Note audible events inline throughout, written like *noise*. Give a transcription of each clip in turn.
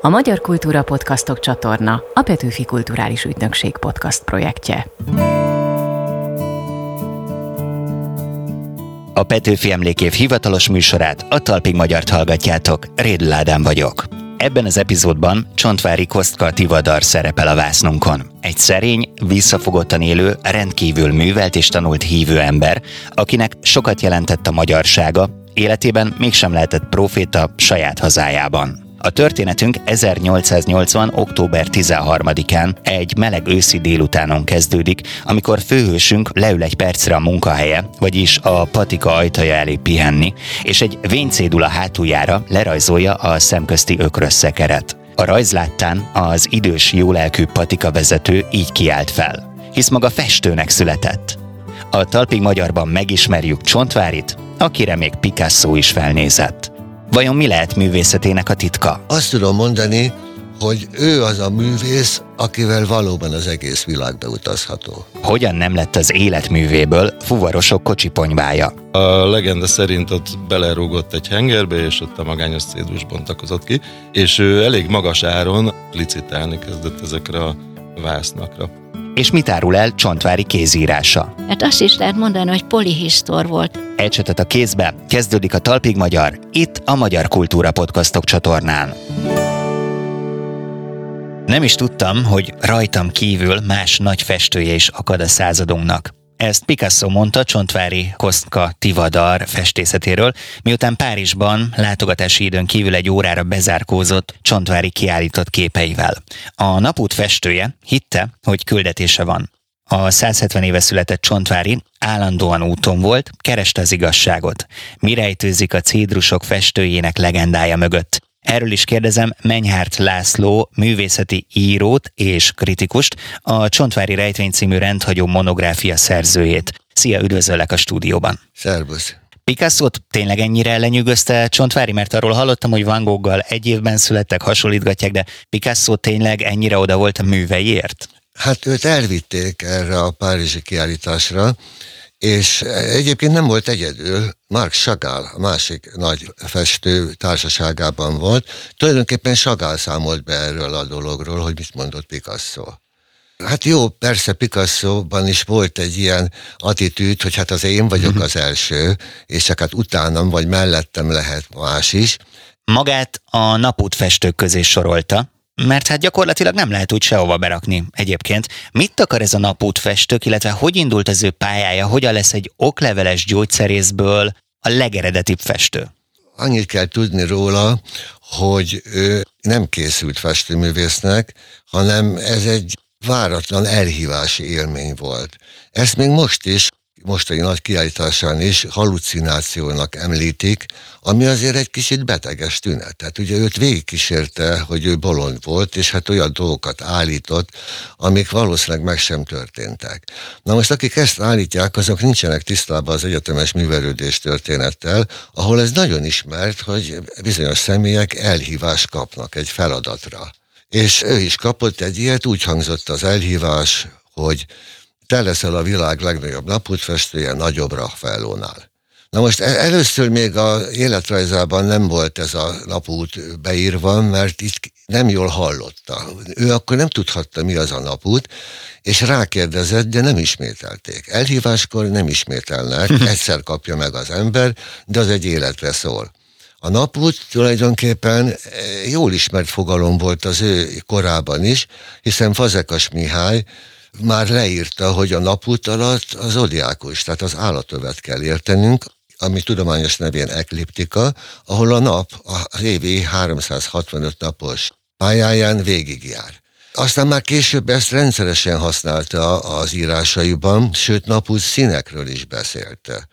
A Magyar Kultúra Podcastok csatorna a Petőfi Kulturális Ügynökség podcast projektje. A Petőfi Emlékév hivatalos műsorát a Talpig Magyart hallgatjátok. Rédl Ádám vagyok. Ebben az epizódban Csontvári Kostka Tivadar szerepel a vásznunkon. Egy szerény, visszafogottan élő, rendkívül művelt és tanult hívő ember, akinek sokat jelentett a magyarsága, életében mégsem lehetett proféta saját hazájában. A történetünk 1880. október 13-án egy meleg őszi délutánon kezdődik, amikor főhősünk leül egy percre a munkahelye, vagyis a patika ajtaja elé pihenni, és egy vénycédula hátuljára lerajzolja a szemközti ökrösszekeret. A rajz láttán az idős jólelkű patika vezető így kiált fel, hisz maga festőnek született. A Talpig Magyarban megismerjük Csontvárit, akire még Picasso is felnézett. Vajon mi lehet művészetének a titka? Azt tudom mondani, hogy ő az a művész, akivel valóban az egész világba utazható. Hogyan nem lett az életművéből fuvarosok kocsiponyvája? A legenda szerint ott belerúgott egy hengerbe, és ott a magányos cédus bontakozott ki, és ő elég magas áron licitálni kezdett ezekre a vásznakra. És mit árul el Csontvári kézírása? Hát azt is lehet mondani, hogy polihisztor volt. Ecsetet a kézbe, kezdődik a Talpig Magyar, itt a Magyar Kultúra Podcastok csatornán. Nem is tudtam, hogy rajtam kívül más nagy festője is akad a századunknak. Ezt Picasso mondta Csontvári Kostka Tivadar festészetéről, miután Párizsban látogatási időn kívül egy órára bezárkózott Csontvári kiállított képeivel. A napút festője hitte, hogy küldetése van. A 170 éve született Csontvári állandóan úton volt, kereste az igazságot. Mi rejtőzik a cédrusok festőjének legendája mögött? Erről is kérdezem Menyhárt László, művészeti írót és kritikust, a Csontvári Rejtvény című rendhagyó monográfia szerzőjét. Szia, üdvözöllek a stúdióban. Szervusz! picasso tényleg ennyire lenyűgözte Csontvári, mert arról hallottam, hogy Van Gogh-gal egy évben születtek, hasonlítgatják, de Picasso tényleg ennyire oda volt a műveiért? Hát őt elvitték erre a párizsi kiállításra, és egyébként nem volt egyedül, Mark Chagall, a másik nagy festő társaságában volt. Tulajdonképpen Chagall számolt be erről a dologról, hogy mit mondott Picasso. Hát jó, persze Picasso-ban is volt egy ilyen attitűd, hogy hát az én vagyok mhm. az első, és csak hát utánam vagy mellettem lehet más is. Magát a napút festők közé sorolta, mert hát gyakorlatilag nem lehet úgy sehova berakni egyébként. Mit akar ez a napút festők, illetve hogy indult az ő pályája, hogyan lesz egy okleveles gyógyszerészből a legeredetibb festő? Annyit kell tudni róla, hogy ő nem készült festőművésznek, hanem ez egy váratlan elhívási élmény volt. Ezt még most is mostani nagy kiállításán is halucinációnak említik, ami azért egy kicsit beteges tünet. Tehát ugye őt végigkísérte, hogy ő bolond volt, és hát olyan dolgokat állított, amik valószínűleg meg sem történtek. Na most akik ezt állítják, azok nincsenek tisztában az egyetemes művelődés történettel, ahol ez nagyon ismert, hogy bizonyos személyek elhívást kapnak egy feladatra. És ő is kapott egy ilyet, úgy hangzott az elhívás, hogy te leszel a világ legnagyobb napútfestője nagyobb Raffaellónál. Na most e- először még a életrajzában nem volt ez a napút beírva, mert itt nem jól hallotta. Ő akkor nem tudhatta, mi az a napút, és rákérdezett, de nem ismételték. Elhíváskor nem ismételnek, *laughs* egyszer kapja meg az ember, de az egy életre szól. A napút tulajdonképpen e, jól ismert fogalom volt az ő korában is, hiszen Fazekas Mihály már leírta, hogy a napút alatt az zodiákus, tehát az állatövet kell értenünk, ami tudományos nevén ekliptika, ahol a nap az évi 365 napos pályáján végigjár. Aztán már később ezt rendszeresen használta az írásaiban, sőt napút színekről is beszélte.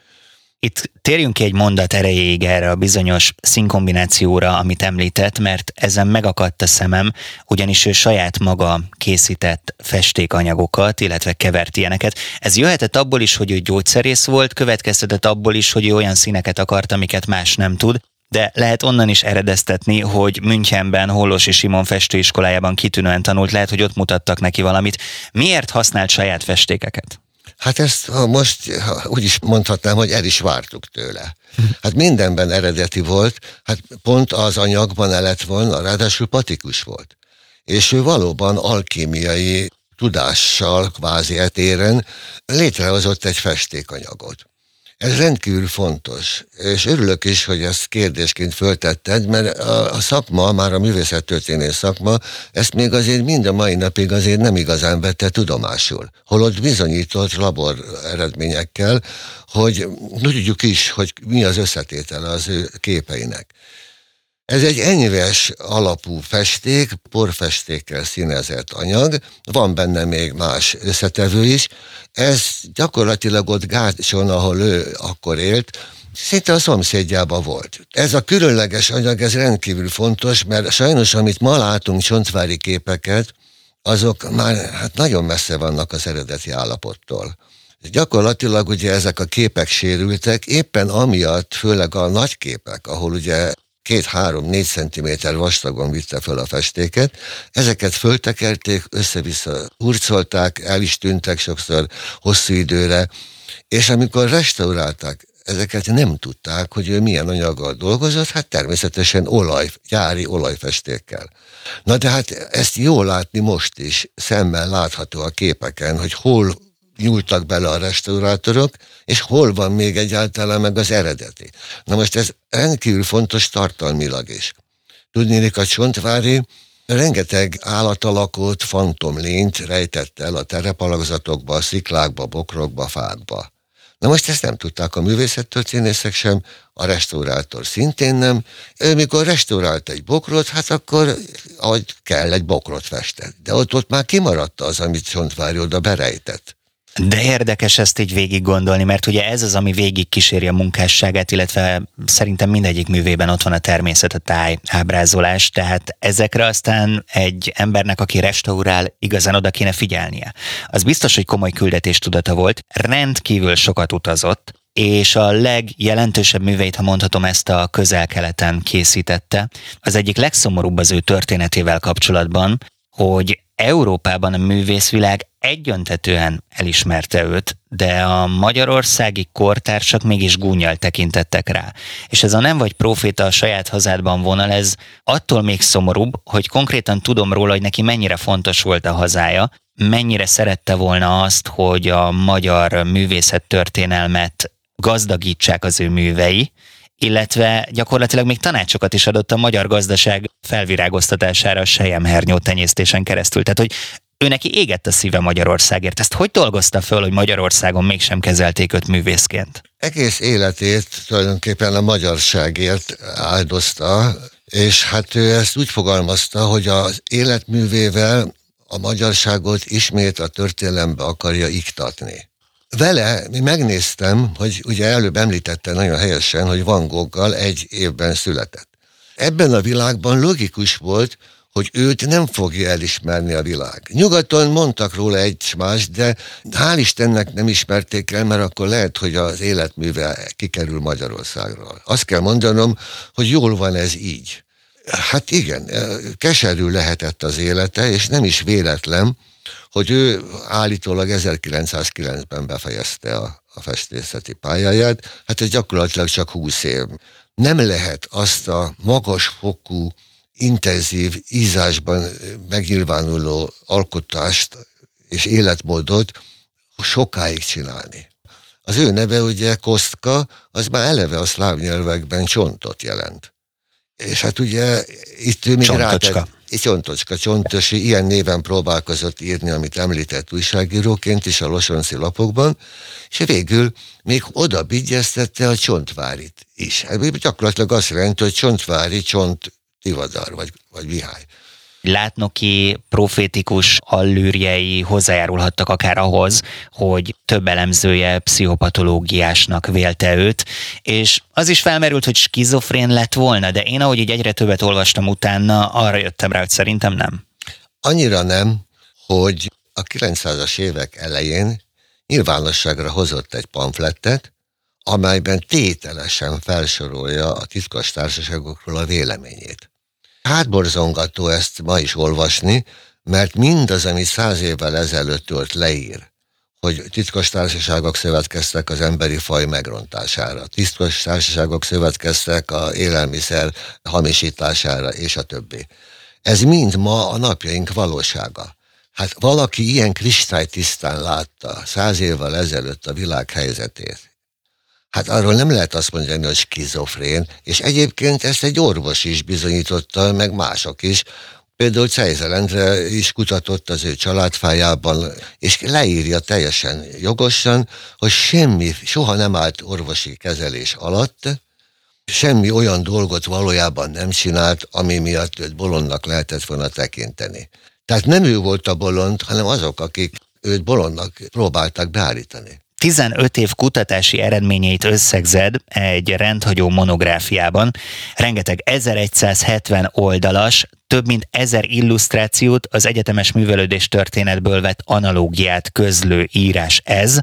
Itt térjünk ki egy mondat erejéig erre a bizonyos színkombinációra, amit említett, mert ezen megakadt a szemem, ugyanis ő saját maga készített festékanyagokat, illetve kevert ilyeneket. Ez jöhetett abból is, hogy ő gyógyszerész volt, következtetett abból is, hogy ő olyan színeket akart, amiket más nem tud, de lehet onnan is eredeztetni, hogy Münchenben és Simon festőiskolájában kitűnően tanult, lehet, hogy ott mutattak neki valamit. Miért használt saját festékeket? Hát ezt ha most úgy is mondhatnám, hogy el is vártuk tőle. Hát mindenben eredeti volt, hát pont az anyagban el lett volna, ráadásul patikus volt. És ő valóban alkémiai tudással, kvázi etéren létrehozott egy festékanyagot. Ez rendkívül fontos, és örülök is, hogy ezt kérdésként föltetted, mert a, a szakma, már a művészettörténész szakma, ezt még azért mind a mai napig azért nem igazán vette tudomásul. Holott bizonyított labor eredményekkel, hogy tudjuk is, hogy mi az összetétele az ő képeinek. Ez egy enyves alapú festék, porfestékkel színezett anyag, van benne még más összetevő is. Ez gyakorlatilag ott Gácson, ahol ő akkor élt, szinte a szomszédjában volt. Ez a különleges anyag, ez rendkívül fontos, mert sajnos, amit ma látunk csontvári képeket, azok már hát nagyon messze vannak az eredeti állapottól. Gyakorlatilag ugye ezek a képek sérültek, éppen amiatt, főleg a nagy képek, ahol ugye két-három-négy centiméter vastagon vitte fel a festéket. Ezeket föltekerték, össze-vissza hurcolták, el is tűntek sokszor hosszú időre, és amikor restaurálták, ezeket nem tudták, hogy ő milyen anyaggal dolgozott, hát természetesen olaj, gyári olajfestékkel. Na de hát ezt jól látni most is, szemmel látható a képeken, hogy hol nyúltak bele a restaurátorok, és hol van még egyáltalán meg az eredeti. Na most ez rendkívül fontos tartalmilag is. Tudnélik, a Csontvári rengeteg állatalakot, fantomlényt rejtett el a terepalagzatokba, sziklákba, bokrokba, fákba. Na most ezt nem tudták a művészettörténészek sem, a restaurátor szintén nem. Ő mikor restaurált egy bokrot, hát akkor, ahogy kell, egy bokrot festett. De ott, ott már kimaradt az, amit Csontvári oda berejtett. De érdekes ezt így végig gondolni, mert ugye ez az, ami végig kíséri a munkásságát, illetve szerintem mindegyik művében ott van a természet, a táj, ábrázolás, tehát ezekre aztán egy embernek, aki restaurál, igazán oda kéne figyelnie. Az biztos, hogy komoly küldetést volt, rendkívül sokat utazott, és a legjelentősebb műveit, ha mondhatom ezt, a közel-keleten készítette. Az egyik legszomorúbb az ő történetével kapcsolatban, hogy Európában a művészvilág egyöntetően elismerte őt, de a magyarországi kortársak mégis gúnyal tekintettek rá. És ez a nem vagy proféta a saját hazádban vonal, ez attól még szomorúbb, hogy konkrétan tudom róla, hogy neki mennyire fontos volt a hazája, mennyire szerette volna azt, hogy a magyar művészet történelmet gazdagítsák az ő művei, illetve gyakorlatilag még tanácsokat is adott a magyar gazdaság felvirágoztatására a sejemhernyó tenyésztésen keresztül. Tehát, hogy ő neki égett a szíve Magyarországért. Ezt hogy dolgozta föl, hogy Magyarországon mégsem kezelték őt művészként? Egész életét tulajdonképpen a magyarságért áldozta, és hát ő ezt úgy fogalmazta, hogy az életművével a magyarságot ismét a történelembe akarja iktatni vele megnéztem, hogy ugye előbb említette nagyon helyesen, hogy Van Goggal egy évben született. Ebben a világban logikus volt, hogy őt nem fogja elismerni a világ. Nyugaton mondtak róla egy más, de hál' Istennek nem ismerték el, mert akkor lehet, hogy az életműve kikerül Magyarországról. Azt kell mondanom, hogy jól van ez így. Hát igen, keserű lehetett az élete, és nem is véletlen, hogy ő állítólag 1909-ben befejezte a, a festészeti pályáját, hát ez gyakorlatilag csak 20 év. Nem lehet azt a magas fokú, intenzív ízásban megnyilvánuló alkotást és életmódot sokáig csinálni. Az ő neve ugye Kostka, az már eleve a szláv nyelvekben csontot jelent. És hát ugye itt ő még rátett, Csontocska Csontosi ilyen néven próbálkozott írni, amit említett újságíróként is a losonci lapokban, és végül még oda bigyeztette a Csontvárit is. Hát gyakorlatilag azt jelenti, hogy Csontvári, Csont Tivadar, vagy, vagy Mihály látnoki profétikus allűrjei hozzájárulhattak akár ahhoz, hogy több elemzője pszichopatológiásnak vélte őt, és az is felmerült, hogy skizofrén lett volna, de én ahogy így egyre többet olvastam utána, arra jöttem rá, hogy szerintem nem. Annyira nem, hogy a 900-as évek elején nyilvánosságra hozott egy pamflettet, amelyben tételesen felsorolja a titkos társaságokról a véleményét. Hátborzongató ezt ma is olvasni, mert mindaz, ami száz évvel ezelőtt volt leír, hogy titkos társaságok szövetkeztek az emberi faj megrontására, titkos társaságok szövetkeztek a élelmiszer hamisítására, és a többi. Ez mind ma a napjaink valósága. Hát valaki ilyen kristálytisztán látta száz évvel ezelőtt a világ helyzetét. Hát arról nem lehet azt mondani, hogy skizofrén, és egyébként ezt egy orvos is bizonyította, meg mások is, Például Cejzel Endre is kutatott az ő családfájában, és leírja teljesen jogosan, hogy semmi, soha nem állt orvosi kezelés alatt, semmi olyan dolgot valójában nem csinált, ami miatt őt bolondnak lehetett volna tekinteni. Tehát nem ő volt a bolond, hanem azok, akik őt bolondnak próbáltak beállítani. 15 év kutatási eredményeit összegzed egy rendhagyó monográfiában, rengeteg 1170 oldalas, több mint ezer illusztrációt, az egyetemes művelődés történetből vett analógiát közlő írás ez.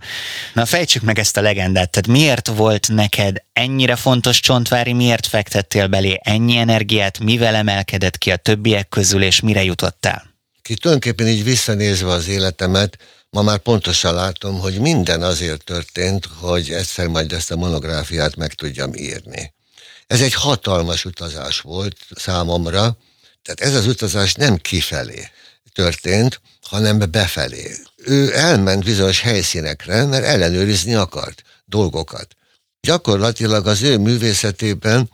Na fejtsük meg ezt a legendát, tehát miért volt neked ennyire fontos Csontvári, miért fektettél belé ennyi energiát, mivel emelkedett ki a többiek közül, és mire jutottál? Ki tulajdonképpen így visszanézve az életemet, Ma már pontosan látom, hogy minden azért történt, hogy egyszer majd ezt a monográfiát meg tudjam írni. Ez egy hatalmas utazás volt számomra, tehát ez az utazás nem kifelé történt, hanem befelé. Ő elment bizonyos helyszínekre, mert ellenőrizni akart dolgokat. Gyakorlatilag az ő művészetében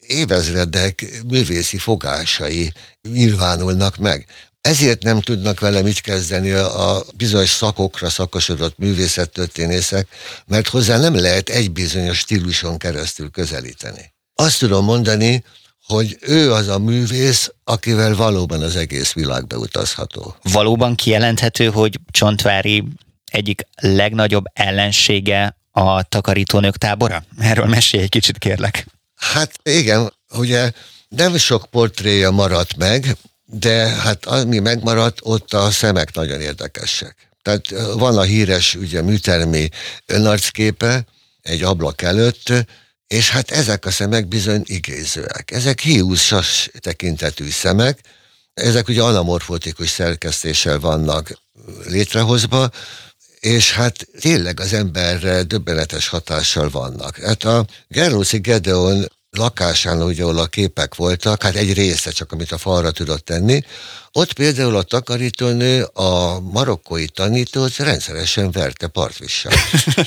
évezredek művészi fogásai nyilvánulnak meg. Ezért nem tudnak vele mit kezdeni a bizonyos szakokra szakosodott művészettörténészek, mert hozzá nem lehet egy bizonyos stíluson keresztül közelíteni. Azt tudom mondani, hogy ő az a művész, akivel valóban az egész világ beutazható. Valóban kijelenthető, hogy Csontvári egyik legnagyobb ellensége a takarítónők tábora? Erről mesélj egy kicsit, kérlek. Hát igen, ugye nem sok portréja maradt meg, de hát ami megmaradt, ott a szemek nagyon érdekesek. Tehát van a híres ugye műtermi önarcképe egy ablak előtt, és hát ezek a szemek bizony igézőek. Ezek hiúszas tekintetű szemek, ezek ugye anamorfotikus szerkesztéssel vannak létrehozva, és hát tényleg az emberre döbbenetes hatással vannak. Hát a Gerlóci Gedeon lakásán, ugye, ahol a képek voltak, hát egy része csak, amit a falra tudott tenni, ott például a takarítónő a marokkói tanítót rendszeresen verte partvissal.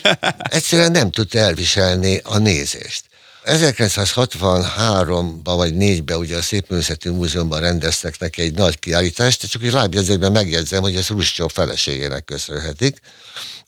*laughs* Egyszerűen nem tudta elviselni a nézést. 1963-ban vagy 4-ben ugye a Szépművészeti Múzeumban rendeztek neki egy nagy kiállítást, csak hogy lábjegyzékben megjegyzem, hogy ez Ruscsó feleségének köszönhetik.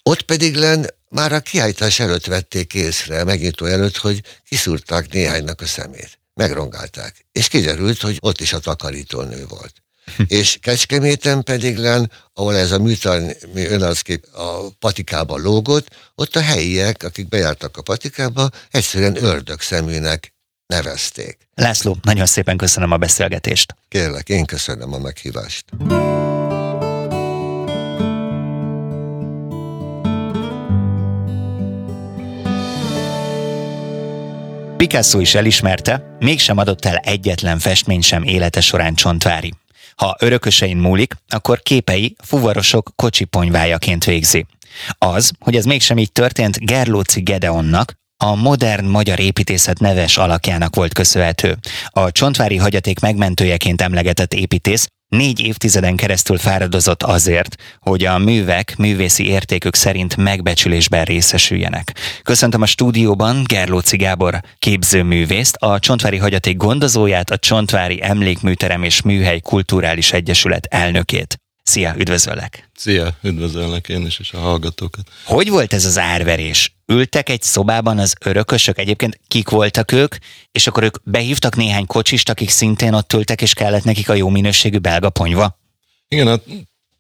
Ott pedig len már a kiállítás előtt vették észre, megnyitó előtt, hogy kiszúrták néhánynak a szemét. Megrongálták. És kiderült, hogy ott is a takarítónő volt. *laughs* és Kecskeméten pedig len, ahol ez a műtani önarckép a patikában lógott, ott a helyiek, akik bejártak a patikába, egyszerűen ördög szeműnek nevezték. László, nagyon szépen köszönöm a beszélgetést. Kérlek, én köszönöm a meghívást. Picasso is elismerte, mégsem adott el egyetlen festmény sem élete során Csontvári. Ha örökösein múlik, akkor képei fuvarosok kocsiponyvájaként végzi. Az, hogy ez mégsem így történt Gerlóci Gedeonnak, a modern magyar építészet neves alakjának volt köszönhető. A csontvári hagyaték megmentőjeként emlegetett építész Négy évtizeden keresztül fáradozott azért, hogy a művek művészi értékük szerint megbecsülésben részesüljenek. Köszöntöm a stúdióban Gerlóci Gábor képzőművészt, a Csontvári Hagyaték gondozóját, a Csontvári Emlékműterem és Műhely Kulturális Egyesület elnökét. Szia, üdvözöllek! Szia, üdvözöllek én is, és a hallgatókat. Hogy volt ez az árverés? Ültek egy szobában az örökösök, egyébként kik voltak ők, és akkor ők behívtak néhány kocsist, akik szintén ott ültek, és kellett nekik a jó minőségű belga ponyva? Igen, a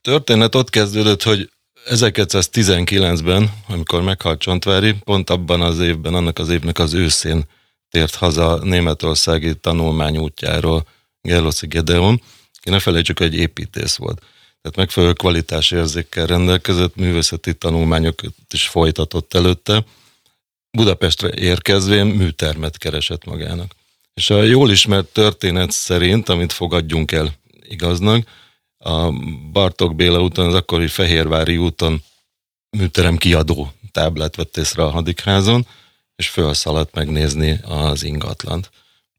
történet ott kezdődött, hogy 1919-ben, amikor meghalt Csontvári, pont abban az évben, annak az évnek az őszén tért haza németországi tanulmányútjáról Gerloszi Gedeon, ki ne felejtsük, hogy egy építész volt tehát megfelelő kvalitásérzékkel rendelkezett, művészeti tanulmányokat is folytatott előtte. Budapestre érkezvén műtermet keresett magának. És a jól ismert történet szerint, amit fogadjunk el igaznak, a Bartok Béla úton, az akkori Fehérvári úton műterem kiadó táblát vett észre a hadikházon, és felszaladt megnézni az ingatlant.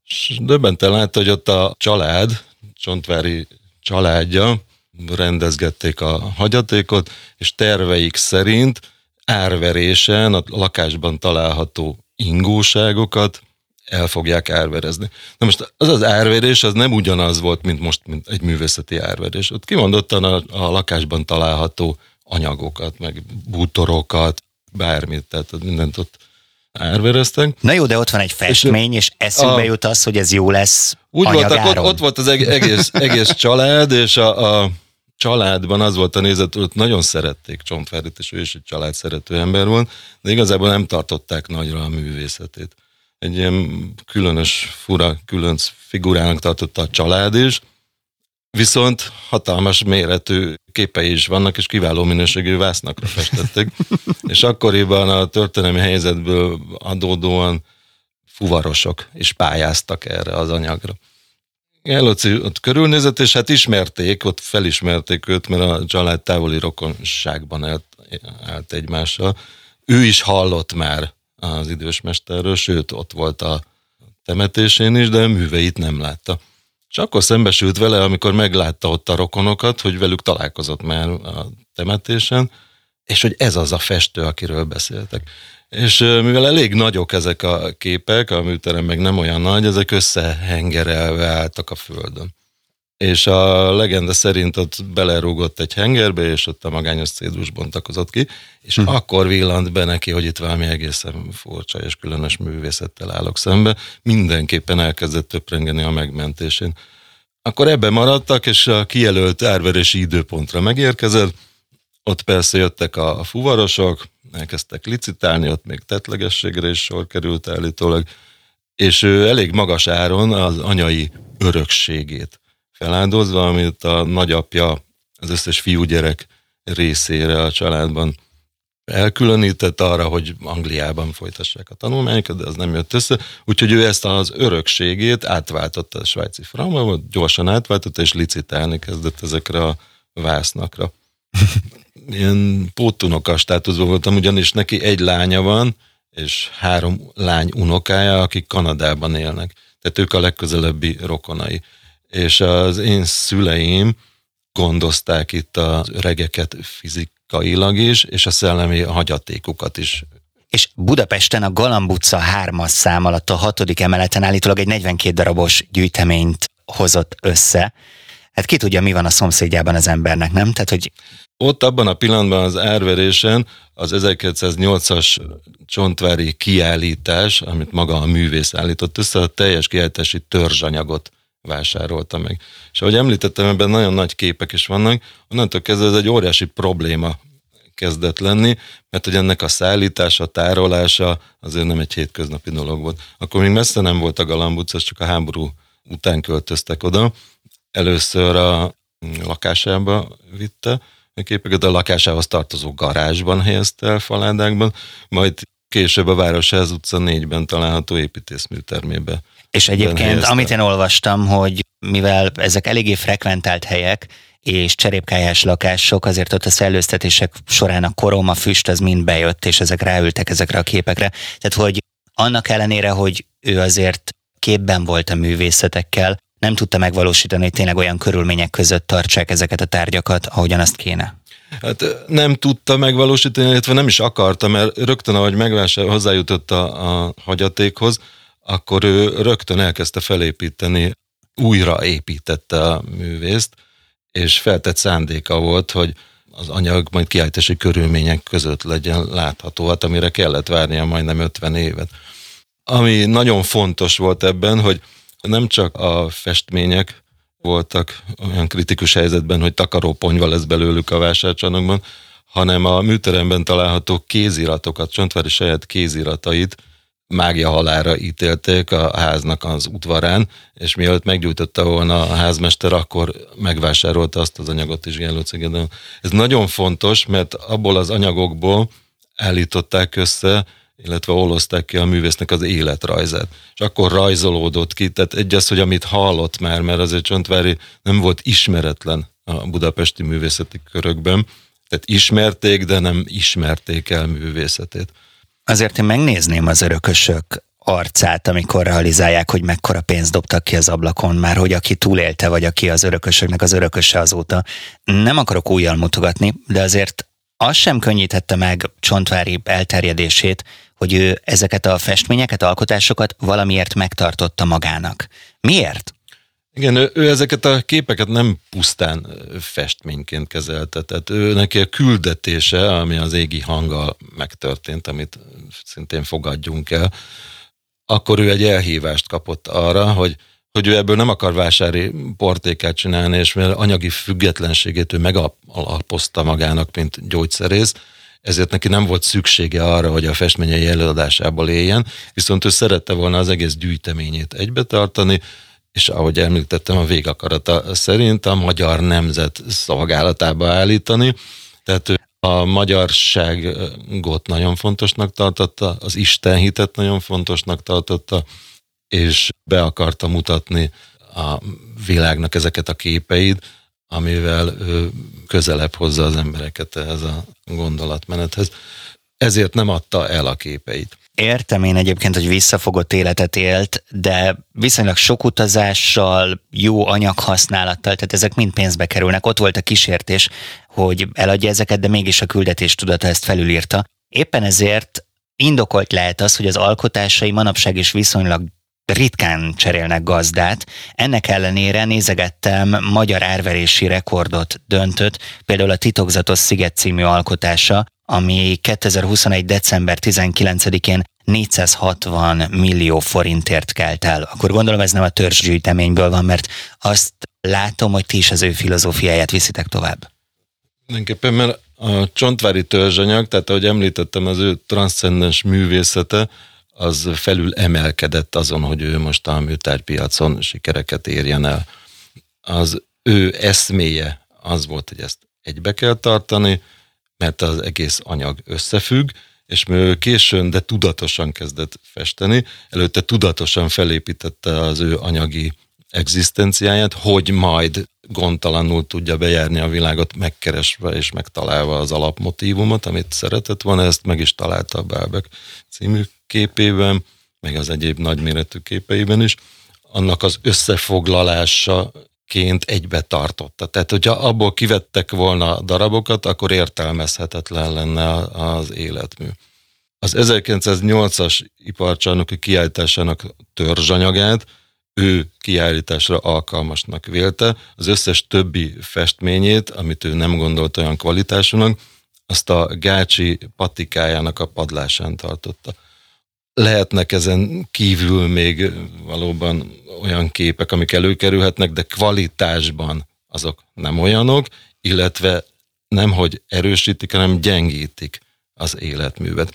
És döbbenten látta, hogy ott a család, Csontvári családja rendezgették a hagyatékot, és terveik szerint árverésen a lakásban található ingóságokat el fogják árverezni. Na most az az árverés az nem ugyanaz volt, mint most, mint egy művészeti árverés. Ott kimondottan a, a lakásban található anyagokat, meg bútorokat, bármit, tehát mindent ott árvereztek. Na jó, de ott van egy festmény, és, és eszünkbe a, jut az, hogy ez jó lesz Úgy voltak, ott, ott volt az egész, egész család, és a, a családban az volt a nézet, hogy nagyon szerették Csontvárit, és ő is egy család szerető ember volt, de igazából nem tartották nagyra a művészetét. Egy ilyen különös, fura, különc figurának tartotta a család is, viszont hatalmas méretű képei is vannak, és kiváló minőségű vásznakra festettek. *laughs* és akkoriban a történelmi helyzetből adódóan fuvarosok is pályáztak erre az anyagra. Eloci ott körülnézett, és hát ismerték, ott felismerték őt, mert a család távoli rokonságban állt, állt egymással. Ő is hallott már az idős mesterről, sőt, ott volt a temetésén is, de műveit nem látta. És akkor szembesült vele, amikor meglátta ott a rokonokat, hogy velük találkozott már a temetésen, és hogy ez az a festő, akiről beszéltek. És mivel elég nagyok ezek a képek, a műterem meg nem olyan nagy, ezek összehengerelve álltak a földön. És a legenda szerint ott belerúgott egy hengerbe, és ott a magányos cédus bontakozott ki, és hm. akkor villant be neki, hogy itt valami egészen furcsa és különös művészettel állok szembe. Mindenképpen elkezdett töprengeni a megmentésén. Akkor ebbe maradtak, és a kijelölt árverési időpontra megérkezett, ott persze jöttek a fuvarosok, elkezdtek licitálni, ott még tetlegességre is sor került állítólag, és ő elég magas áron az anyai örökségét feláldozva, amit a nagyapja az összes fiúgyerek részére a családban elkülönített arra, hogy Angliában folytassák a tanulmányokat, de az nem jött össze, úgyhogy ő ezt az örökségét átváltotta a svájci frankba, gyorsan átváltotta, és licitálni kezdett ezekre a vásznakra. *laughs* Ilyen pótunoka státuszban voltam, ugyanis neki egy lánya van, és három lány unokája, akik Kanadában élnek. Tehát ők a legközelebbi rokonai és az én szüleim gondozták itt az öregeket fizikailag is, és a szellemi hagyatékukat is és Budapesten a Galamb utca 3 szám alatt a hatodik emeleten állítólag egy 42 darabos gyűjteményt hozott össze. Hát ki tudja, mi van a szomszédjában az embernek, nem? Tehát, hogy... Ott abban a pillanatban az árverésen az 1908-as csontvári kiállítás, amit maga a művész állított össze, a teljes kiállítási törzsanyagot vásárolta meg. És ahogy említettem, ebben nagyon nagy képek is vannak, onnantól kezdve ez egy óriási probléma kezdett lenni, mert hogy ennek a szállítása, tárolása azért nem egy hétköznapi dolog volt. Akkor még messze nem volt a Galamb utca, csak a háború után költöztek oda. Először a lakásába vitte a képeket, a lakásához tartozó garázsban helyezte el faládákban, majd később a Városház utca négyben található építészműtermébe és egyébként, amit én olvastam, hogy mivel ezek eléggé frekventált helyek, és cserépkályás lakások, azért ott a szellőztetések során a korom, a füst, az mind bejött, és ezek ráültek ezekre a képekre. Tehát, hogy annak ellenére, hogy ő azért képben volt a művészetekkel, nem tudta megvalósítani, hogy tényleg olyan körülmények között tartsák ezeket a tárgyakat, ahogyan azt kéne. Hát nem tudta megvalósítani, illetve nem is akarta, mert rögtön, ahogy megvásárol, hozzájutott a, a hagyatékhoz, akkor ő rögtön elkezdte felépíteni, újra építette a művészt, és feltett szándéka volt, hogy az anyag majd kiállítási körülmények között legyen látható, hát amire kellett várnia majdnem 50 évet. Ami nagyon fontos volt ebben, hogy nem csak a festmények voltak olyan kritikus helyzetben, hogy takaróponyva lesz belőlük a vásárcsarnokban, hanem a műteremben található kéziratokat, Csontvári saját kéziratait mágia halára ítélték a háznak az udvarán, és mielőtt meggyújtotta volna a házmester, akkor megvásárolta azt az anyagot is Gellócegeden. Ez nagyon fontos, mert abból az anyagokból állították össze, illetve olozták ki a művésznek az életrajzát. És akkor rajzolódott ki, tehát egy az, hogy amit hallott már, mert azért Csontvári nem volt ismeretlen a budapesti művészeti körökben, Tehát ismerték, de nem ismerték el művészetét. Azért én megnézném az örökösök arcát, amikor realizálják, hogy mekkora pénzt dobtak ki az ablakon, már hogy aki túlélte, vagy aki az örökösöknek az örököse azóta. Nem akarok újjal mutogatni, de azért az sem könnyítette meg Csontvári elterjedését, hogy ő ezeket a festményeket, alkotásokat valamiért megtartotta magának. Miért? Igen, ő, ő ezeket a képeket nem pusztán festményként kezelte, tehát ő neki a küldetése, ami az égi hanggal megtörtént, amit szintén fogadjunk el, akkor ő egy elhívást kapott arra, hogy hogy ő ebből nem akar vásári portékát csinálni, és mert anyagi függetlenségét ő megalapozta magának, mint gyógyszerész, ezért neki nem volt szüksége arra, hogy a festményei előadásából éljen, viszont ő szerette volna az egész gyűjteményét egybe tartani, és ahogy említettem, a végakarata szerint a magyar nemzet szolgálatába állítani, tehát ő a magyarságot nagyon fontosnak tartotta, az Isten hitet nagyon fontosnak tartotta, és be akarta mutatni a világnak ezeket a képeit, amivel ő közelebb hozza az embereket ehhez a gondolatmenethez. Ezért nem adta el a képeit. Értem én egyébként, hogy visszafogott életet élt, de viszonylag sok utazással, jó anyaghasználattal, tehát ezek mind pénzbe kerülnek. Ott volt a kísértés, hogy eladja ezeket, de mégis a küldetés tudata ezt felülírta. Éppen ezért indokolt lehet az, hogy az alkotásai manapság is viszonylag ritkán cserélnek gazdát. Ennek ellenére nézegettem magyar árverési rekordot döntött, például a Titokzatos Sziget című alkotása, ami 2021. december 19-én 460 millió forintért kelt el. Akkor gondolom ez nem a törzsgyűjteményből van, mert azt látom, hogy ti is az ő filozófiáját viszitek tovább. Mindenképpen, mert a csontvári törzsanyag, tehát ahogy említettem, az ő transzcendens művészete, az felül emelkedett azon, hogy ő most a műtárpiacon sikereket érjen el. Az ő eszméje az volt, hogy ezt egybe kell tartani, mert az egész anyag összefügg, és ő későn, de tudatosan kezdett festeni, előtte tudatosan felépítette az ő anyagi egzisztenciáját, hogy majd gondtalanul tudja bejárni a világot, megkeresve és megtalálva az alapmotívumot, amit szeretett volna, ezt meg is találta a Bábek című képében, meg az egyéb nagyméretű képeiben is. Annak az összefoglalása ként egybe tartotta. Tehát, hogyha abból kivettek volna darabokat, akkor értelmezhetetlen lenne az életmű. Az 1908-as iparcsarnoki kiállításának törzsanyagát ő kiállításra alkalmasnak vélte. Az összes többi festményét, amit ő nem gondolt olyan kvalitásúnak, azt a Gácsi patikájának a padlásán tartotta. Lehetnek ezen kívül még valóban olyan képek, amik előkerülhetnek, de kvalitásban azok nem olyanok, illetve nem hogy erősítik, hanem gyengítik az életművet.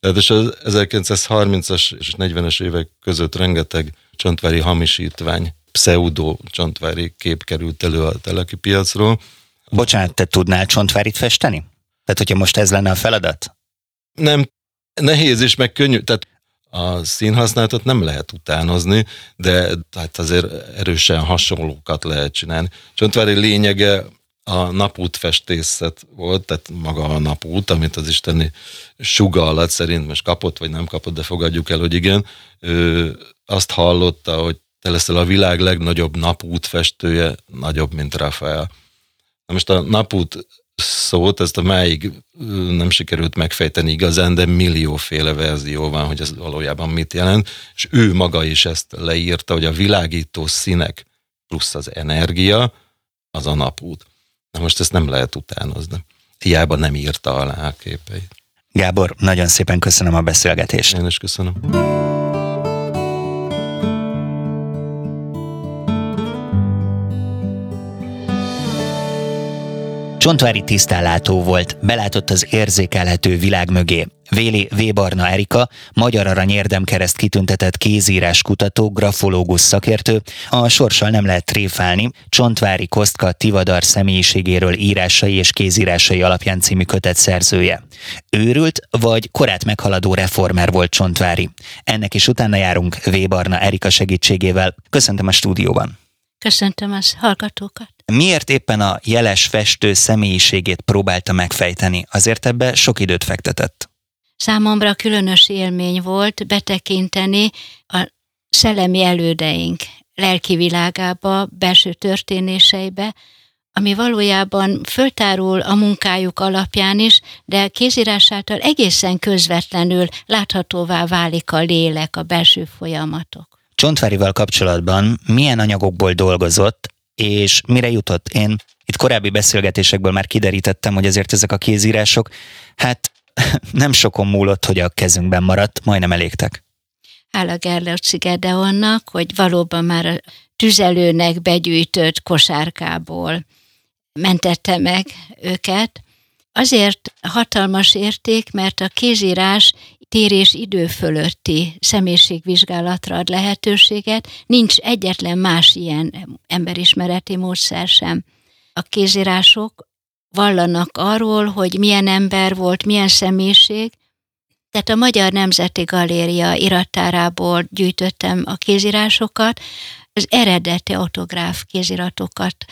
Tehát és az 1930-as és 40-es évek között rengeteg csontvári hamisítvány, pseudo csontvári kép került elő a teleki piacról. Bocsánat, te tudnál csontvárit festeni? Tehát, hogyha most ez lenne a feladat? Nem, nehéz is, meg könnyű. Tehát a színhasználatot nem lehet utánozni, de tehát azért erősen hasonlókat lehet csinálni. Csontvári lényege a napútfestészet volt, tehát maga a napút, amit az isteni suga alatt szerint most kapott, vagy nem kapott, de fogadjuk el, hogy igen, ő azt hallotta, hogy te leszel a világ legnagyobb napútfestője, nagyobb, mint Rafael. Na most a napút szót, ezt a máig nem sikerült megfejteni igazán, de millióféle verzió van, hogy ez valójában mit jelent, és ő maga is ezt leírta, hogy a világító színek plusz az energia, az a napút. Na most ezt nem lehet utánozni. Hiába nem írta alá a képeit. Gábor, nagyon szépen köszönöm a beszélgetést. Én is köszönöm. Csontvári tisztánlátó volt, belátott az érzékelhető világ mögé. Véli Vébarna Erika, Magyar Arany érdemkereszt kitüntetett kézírás kutató, grafológus szakértő, a sorssal nem lehet tréfálni, Csontvári Kostka Tivadar személyiségéről írásai és kézírásai alapján című kötet szerzője. Őrült vagy korát meghaladó reformer volt Csontvári. Ennek is utána járunk Vébarna Erika segítségével. Köszöntöm a stúdióban. Köszöntöm az hallgatókat. Miért éppen a jeles festő személyiségét próbálta megfejteni? Azért ebbe sok időt fektetett. Számomra különös élmény volt betekinteni a szellemi elődeink lelki világába, belső történéseibe, ami valójában föltárul a munkájuk alapján is, de kézírás által egészen közvetlenül láthatóvá válik a lélek, a belső folyamatok. Csontvárival kapcsolatban milyen anyagokból dolgozott, és mire jutott? Én itt korábbi beszélgetésekből már kiderítettem, hogy azért ezek a kézírások, hát *laughs* nem sokon múlott, hogy a kezünkben maradt, majdnem elégtek. Hála Gerlocsi Gedeonnak, hogy valóban már a tüzelőnek begyűjtött kosárkából mentette meg őket. Azért hatalmas érték, mert a kézírás tér és idő fölötti személyiségvizsgálatra ad lehetőséget, nincs egyetlen más ilyen emberismereti módszer sem. A kézírások vallanak arról, hogy milyen ember volt, milyen személyiség, tehát a Magyar Nemzeti Galéria irattárából gyűjtöttem a kézírásokat, az eredeti autográf kéziratokat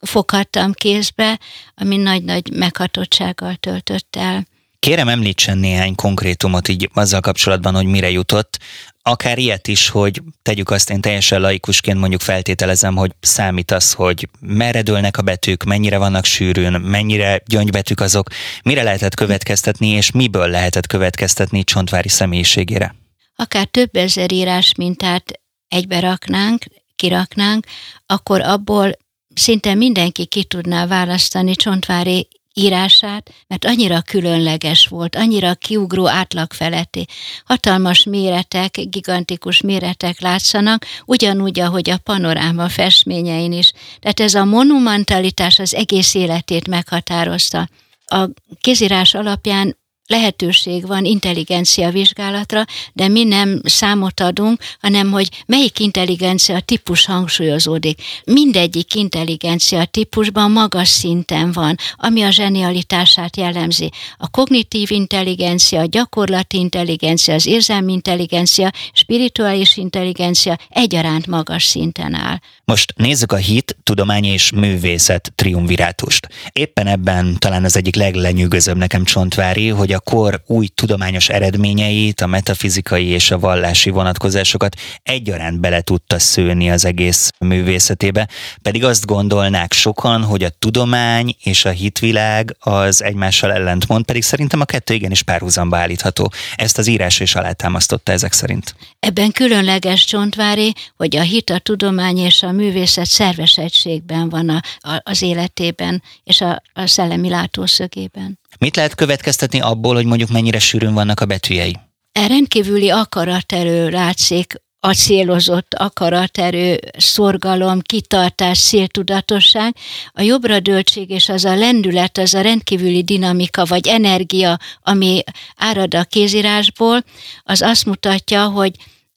foghattam kézbe, ami nagy-nagy meghatottsággal töltött el. Kérem említsen néhány konkrétumot így azzal kapcsolatban, hogy mire jutott, akár ilyet is, hogy tegyük azt, én teljesen laikusként mondjuk feltételezem, hogy számít az, hogy merre dőlnek a betűk, mennyire vannak sűrűn, mennyire gyöngybetűk azok, mire lehetett következtetni, és miből lehetett következtetni Csontvári személyiségére. Akár több ezer írás mintát egybe raknánk, kiraknánk, akkor abból szinte mindenki ki tudná választani Csontvári írását, mert annyira különleges volt, annyira kiugró átlag feletti. Hatalmas méretek, gigantikus méretek látszanak, ugyanúgy, ahogy a panoráma festményein is. Tehát ez a monumentalitás az egész életét meghatározta. A kézírás alapján lehetőség van intelligencia vizsgálatra, de mi nem számot adunk, hanem hogy melyik intelligencia típus hangsúlyozódik. Mindegyik intelligencia típusban magas szinten van, ami a zsenialitását jellemzi. A kognitív intelligencia, a gyakorlati intelligencia, az érzelmi intelligencia, spirituális intelligencia egyaránt magas szinten áll. Most nézzük a hit, tudomány és művészet triumvirátust. Éppen ebben talán az egyik leglenyűgözőbb nekem Csontvári, hogy a kor új tudományos eredményeit, a metafizikai és a vallási vonatkozásokat egyaránt bele tudta szőni az egész művészetébe, pedig azt gondolnák sokan, hogy a tudomány és a hitvilág az egymással ellentmond, pedig szerintem a kettő igenis párhuzamba állítható. Ezt az írás is alátámasztotta ezek szerint. Ebben különleges Csontvári, hogy a hit, a tudomány és a művészet szerves egységben van a, a, az életében és a, a szellemi látószögében. Mit lehet következtetni abból, hogy mondjuk mennyire sűrűn vannak a betűjei? E rendkívüli akaraterő látszik a célozott akaraterő, szorgalom, kitartás, széltudatosság, a jobbra döltség és az a lendület, az a rendkívüli dinamika vagy energia, ami árad a kézírásból, az azt mutatja, hogy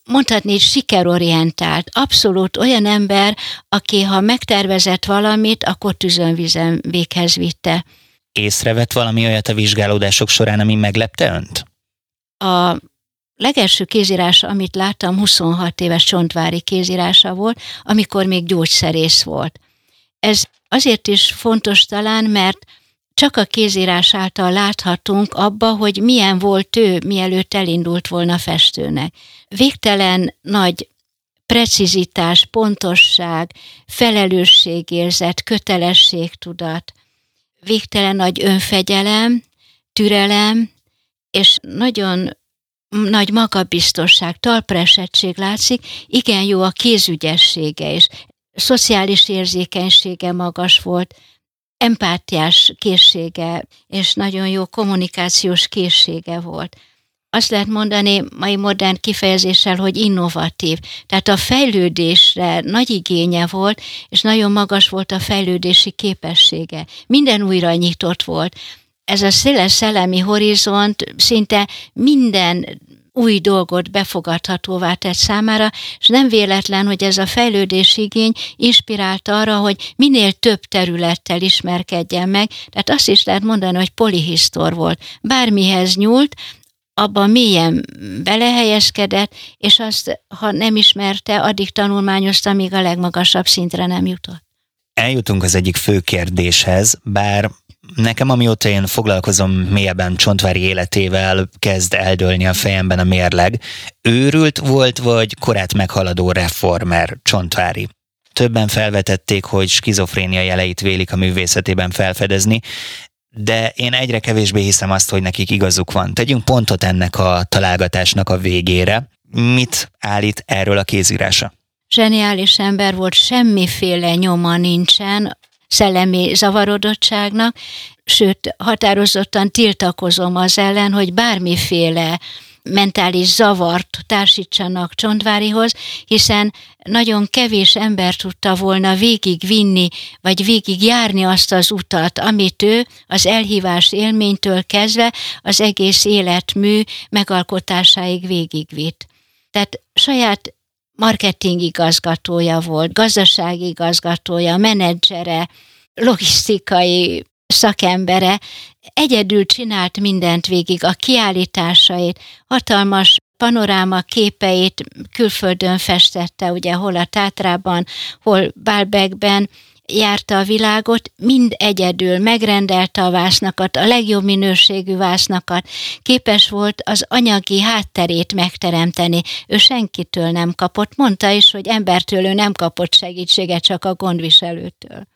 mondhatni, sikerorientált, abszolút olyan ember, aki ha megtervezett valamit, akkor tüzönvizen véghez vitte. Észrevett valami olyat a vizsgálódások során, ami meglepte önt? A legelső kézírás, amit láttam, 26 éves csontvári kézírása volt, amikor még gyógyszerész volt. Ez azért is fontos talán, mert csak a kézírás által láthatunk abba, hogy milyen volt ő, mielőtt elindult volna festőnek. Végtelen nagy precizitás, pontosság, felelősségérzet, kötelességtudat, végtelen nagy önfegyelem, türelem, és nagyon nagy magabiztosság, talpresettség látszik, igen jó a kézügyessége, és szociális érzékenysége magas volt, empátiás készsége, és nagyon jó kommunikációs készsége volt. Azt lehet mondani mai modern kifejezéssel, hogy innovatív. Tehát a fejlődésre nagy igénye volt, és nagyon magas volt a fejlődési képessége. Minden újra nyitott volt. Ez a széles szellemi horizont szinte minden új dolgot befogadhatóvá tett számára, és nem véletlen, hogy ez a fejlődési igény inspirált arra, hogy minél több területtel ismerkedjen meg, tehát azt is lehet mondani, hogy polihisztor volt. Bármihez nyúlt, abban mélyen belehelyezkedett, és azt, ha nem ismerte, addig tanulmányozta, míg a legmagasabb szintre nem jutott. Eljutunk az egyik fő kérdéshez, bár nekem amióta én foglalkozom mélyebben Csontvári életével, kezd eldőlni a fejemben a mérleg. Őrült volt, vagy korát meghaladó reformer Csontvári? Többen felvetették, hogy skizofrénia jeleit vélik a művészetében felfedezni, de én egyre kevésbé hiszem azt, hogy nekik igazuk van. Tegyünk pontot ennek a találgatásnak a végére. Mit állít erről a kézírása? Zseniális ember volt, semmiféle nyoma nincsen szellemi zavarodottságnak, sőt, határozottan tiltakozom az ellen, hogy bármiféle mentális zavart társítsanak Csontvárihoz, hiszen nagyon kevés ember tudta volna végigvinni, vagy végigjárni azt az utat, amit ő az elhívás élménytől kezdve az egész életmű megalkotásáig végigvitt. Tehát saját marketing igazgatója volt, gazdasági igazgatója, menedzsere, logisztikai szakembere, egyedül csinált mindent végig, a kiállításait, hatalmas panoráma képeit külföldön festette, ugye hol a Tátrában, hol Bálbekben, járta a világot, mind egyedül megrendelte a vásznakat, a legjobb minőségű vásznakat, képes volt az anyagi hátterét megteremteni. Ő senkitől nem kapott, mondta is, hogy embertől ő nem kapott segítséget, csak a gondviselőtől.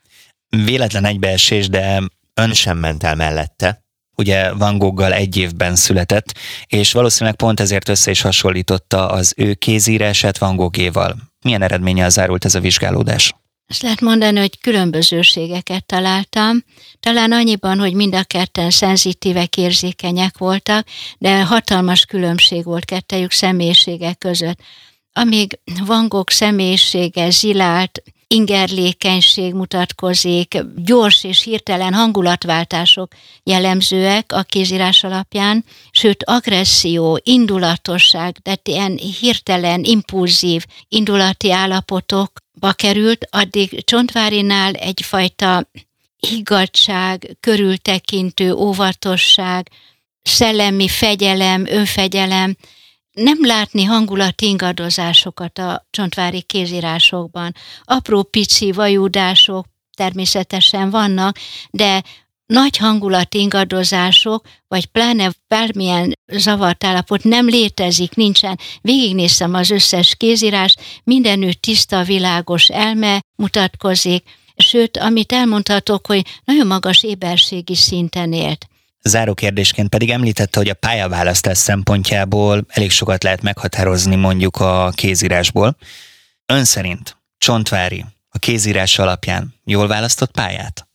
Véletlen egybeesés, de ön sem ment el mellette. Ugye Van Goggal egy évben született, és valószínűleg pont ezért össze is hasonlította az ő kézírását Van Gogéval. Milyen eredménye zárult ez a vizsgálódás? Azt lehet mondani, hogy különbözőségeket találtam. Talán annyiban, hogy mind a ketten szenzitívek, érzékenyek voltak, de hatalmas különbség volt kettejük személyisége között. Amíg Van Gogh személyisége zilált, ingerlékenység mutatkozik, gyors és hirtelen hangulatváltások jellemzőek a kézírás alapján, sőt agresszió, indulatosság, tehát ilyen hirtelen, impulzív indulati állapotokba került, addig Csontvárinál egyfajta higgadság, körültekintő, óvatosság, szellemi fegyelem, önfegyelem, nem látni hangulat ingadozásokat a csontvári kézírásokban. Apró pici vajúdások természetesen vannak, de nagy hangulat ingadozások, vagy pláne bármilyen zavart állapot nem létezik, nincsen. Végignéztem az összes kézírás, mindenütt tiszta, világos elme mutatkozik, sőt, amit elmondhatok, hogy nagyon magas éberségi szinten élt. Záró kérdésként pedig említette, hogy a pályaválasztás szempontjából elég sokat lehet meghatározni mondjuk a kézírásból. Ön szerint Csontvári a kézírás alapján jól választott pályát?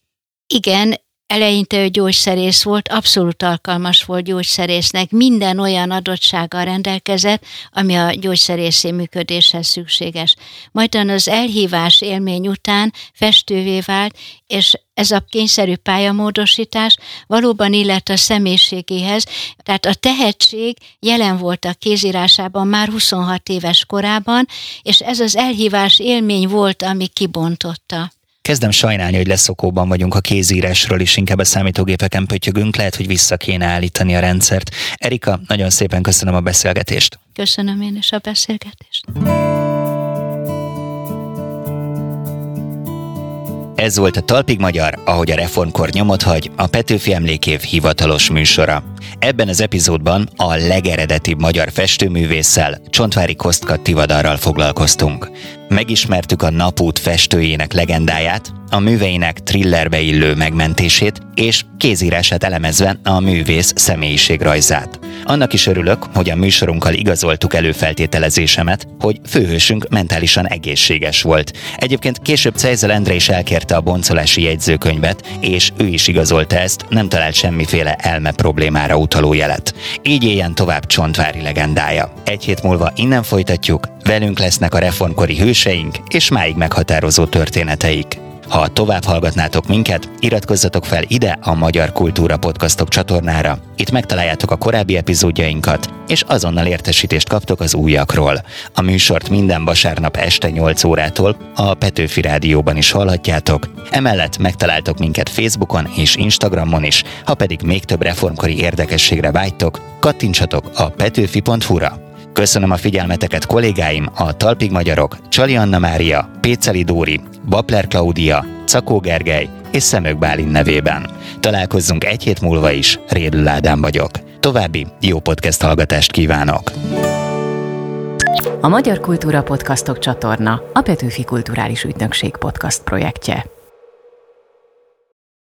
Igen, eleinte ő gyógyszerész volt, abszolút alkalmas volt gyógyszerésznek, minden olyan adottsággal rendelkezett, ami a gyógyszerészi működéshez szükséges. Majd az elhívás élmény után festővé vált, és ez a kényszerű pályamódosítás valóban illet a személyiségéhez, tehát a tehetség jelen volt a kézírásában már 26 éves korában, és ez az elhívás élmény volt, ami kibontotta. Kezdem sajnálni, hogy leszokóban vagyunk a kézírásról, és inkább a számítógépeken pötyögünk, lehet, hogy vissza kéne állítani a rendszert. Erika, nagyon szépen köszönöm a beszélgetést. Köszönöm én is a beszélgetést. Ez volt a Talpig Magyar, ahogy a reformkor nyomot hagy, a Petőfi Emlékév hivatalos műsora. Ebben az epizódban a legeredetibb magyar festőművésszel, Csontvári Kostka Tivadarral foglalkoztunk. Megismertük a Napút festőjének legendáját, a műveinek thrillerbe illő megmentését és kézírását elemezve a művész személyiségrajzát. Annak is örülök, hogy a műsorunkkal igazoltuk előfeltételezésemet, hogy főhősünk mentálisan egészséges volt. Egyébként később Cejzel Endre is elkérte a boncolási jegyzőkönyvet, és ő is igazolta ezt, nem talált semmiféle elme problémára utaló jelet. Így éljen tovább Csontvári legendája. Egy hét múlva innen folytatjuk, velünk lesznek a reformkori hőseink és máig meghatározó történeteik. Ha tovább hallgatnátok minket, iratkozzatok fel ide a Magyar Kultúra Podcastok csatornára. Itt megtaláljátok a korábbi epizódjainkat, és azonnal értesítést kaptok az újakról. A műsort minden vasárnap este 8 órától a Petőfi Rádióban is hallhatjátok. Emellett megtaláltok minket Facebookon és Instagramon is, ha pedig még több reformkori érdekességre vágytok, kattintsatok a petőfi.hu-ra. Köszönöm a figyelmeteket kollégáim, a Talpig Magyarok, Csali Anna Mária, Péceli Dóri, Bapler Klaudia, Cakó Gergely és Szemök Bálin nevében. Találkozzunk egy hét múlva is, Rédl Ádám vagyok. További jó podcast hallgatást kívánok! A Magyar Kultúra Podcastok csatorna a Petőfi Kulturális Ügynökség podcast projektje.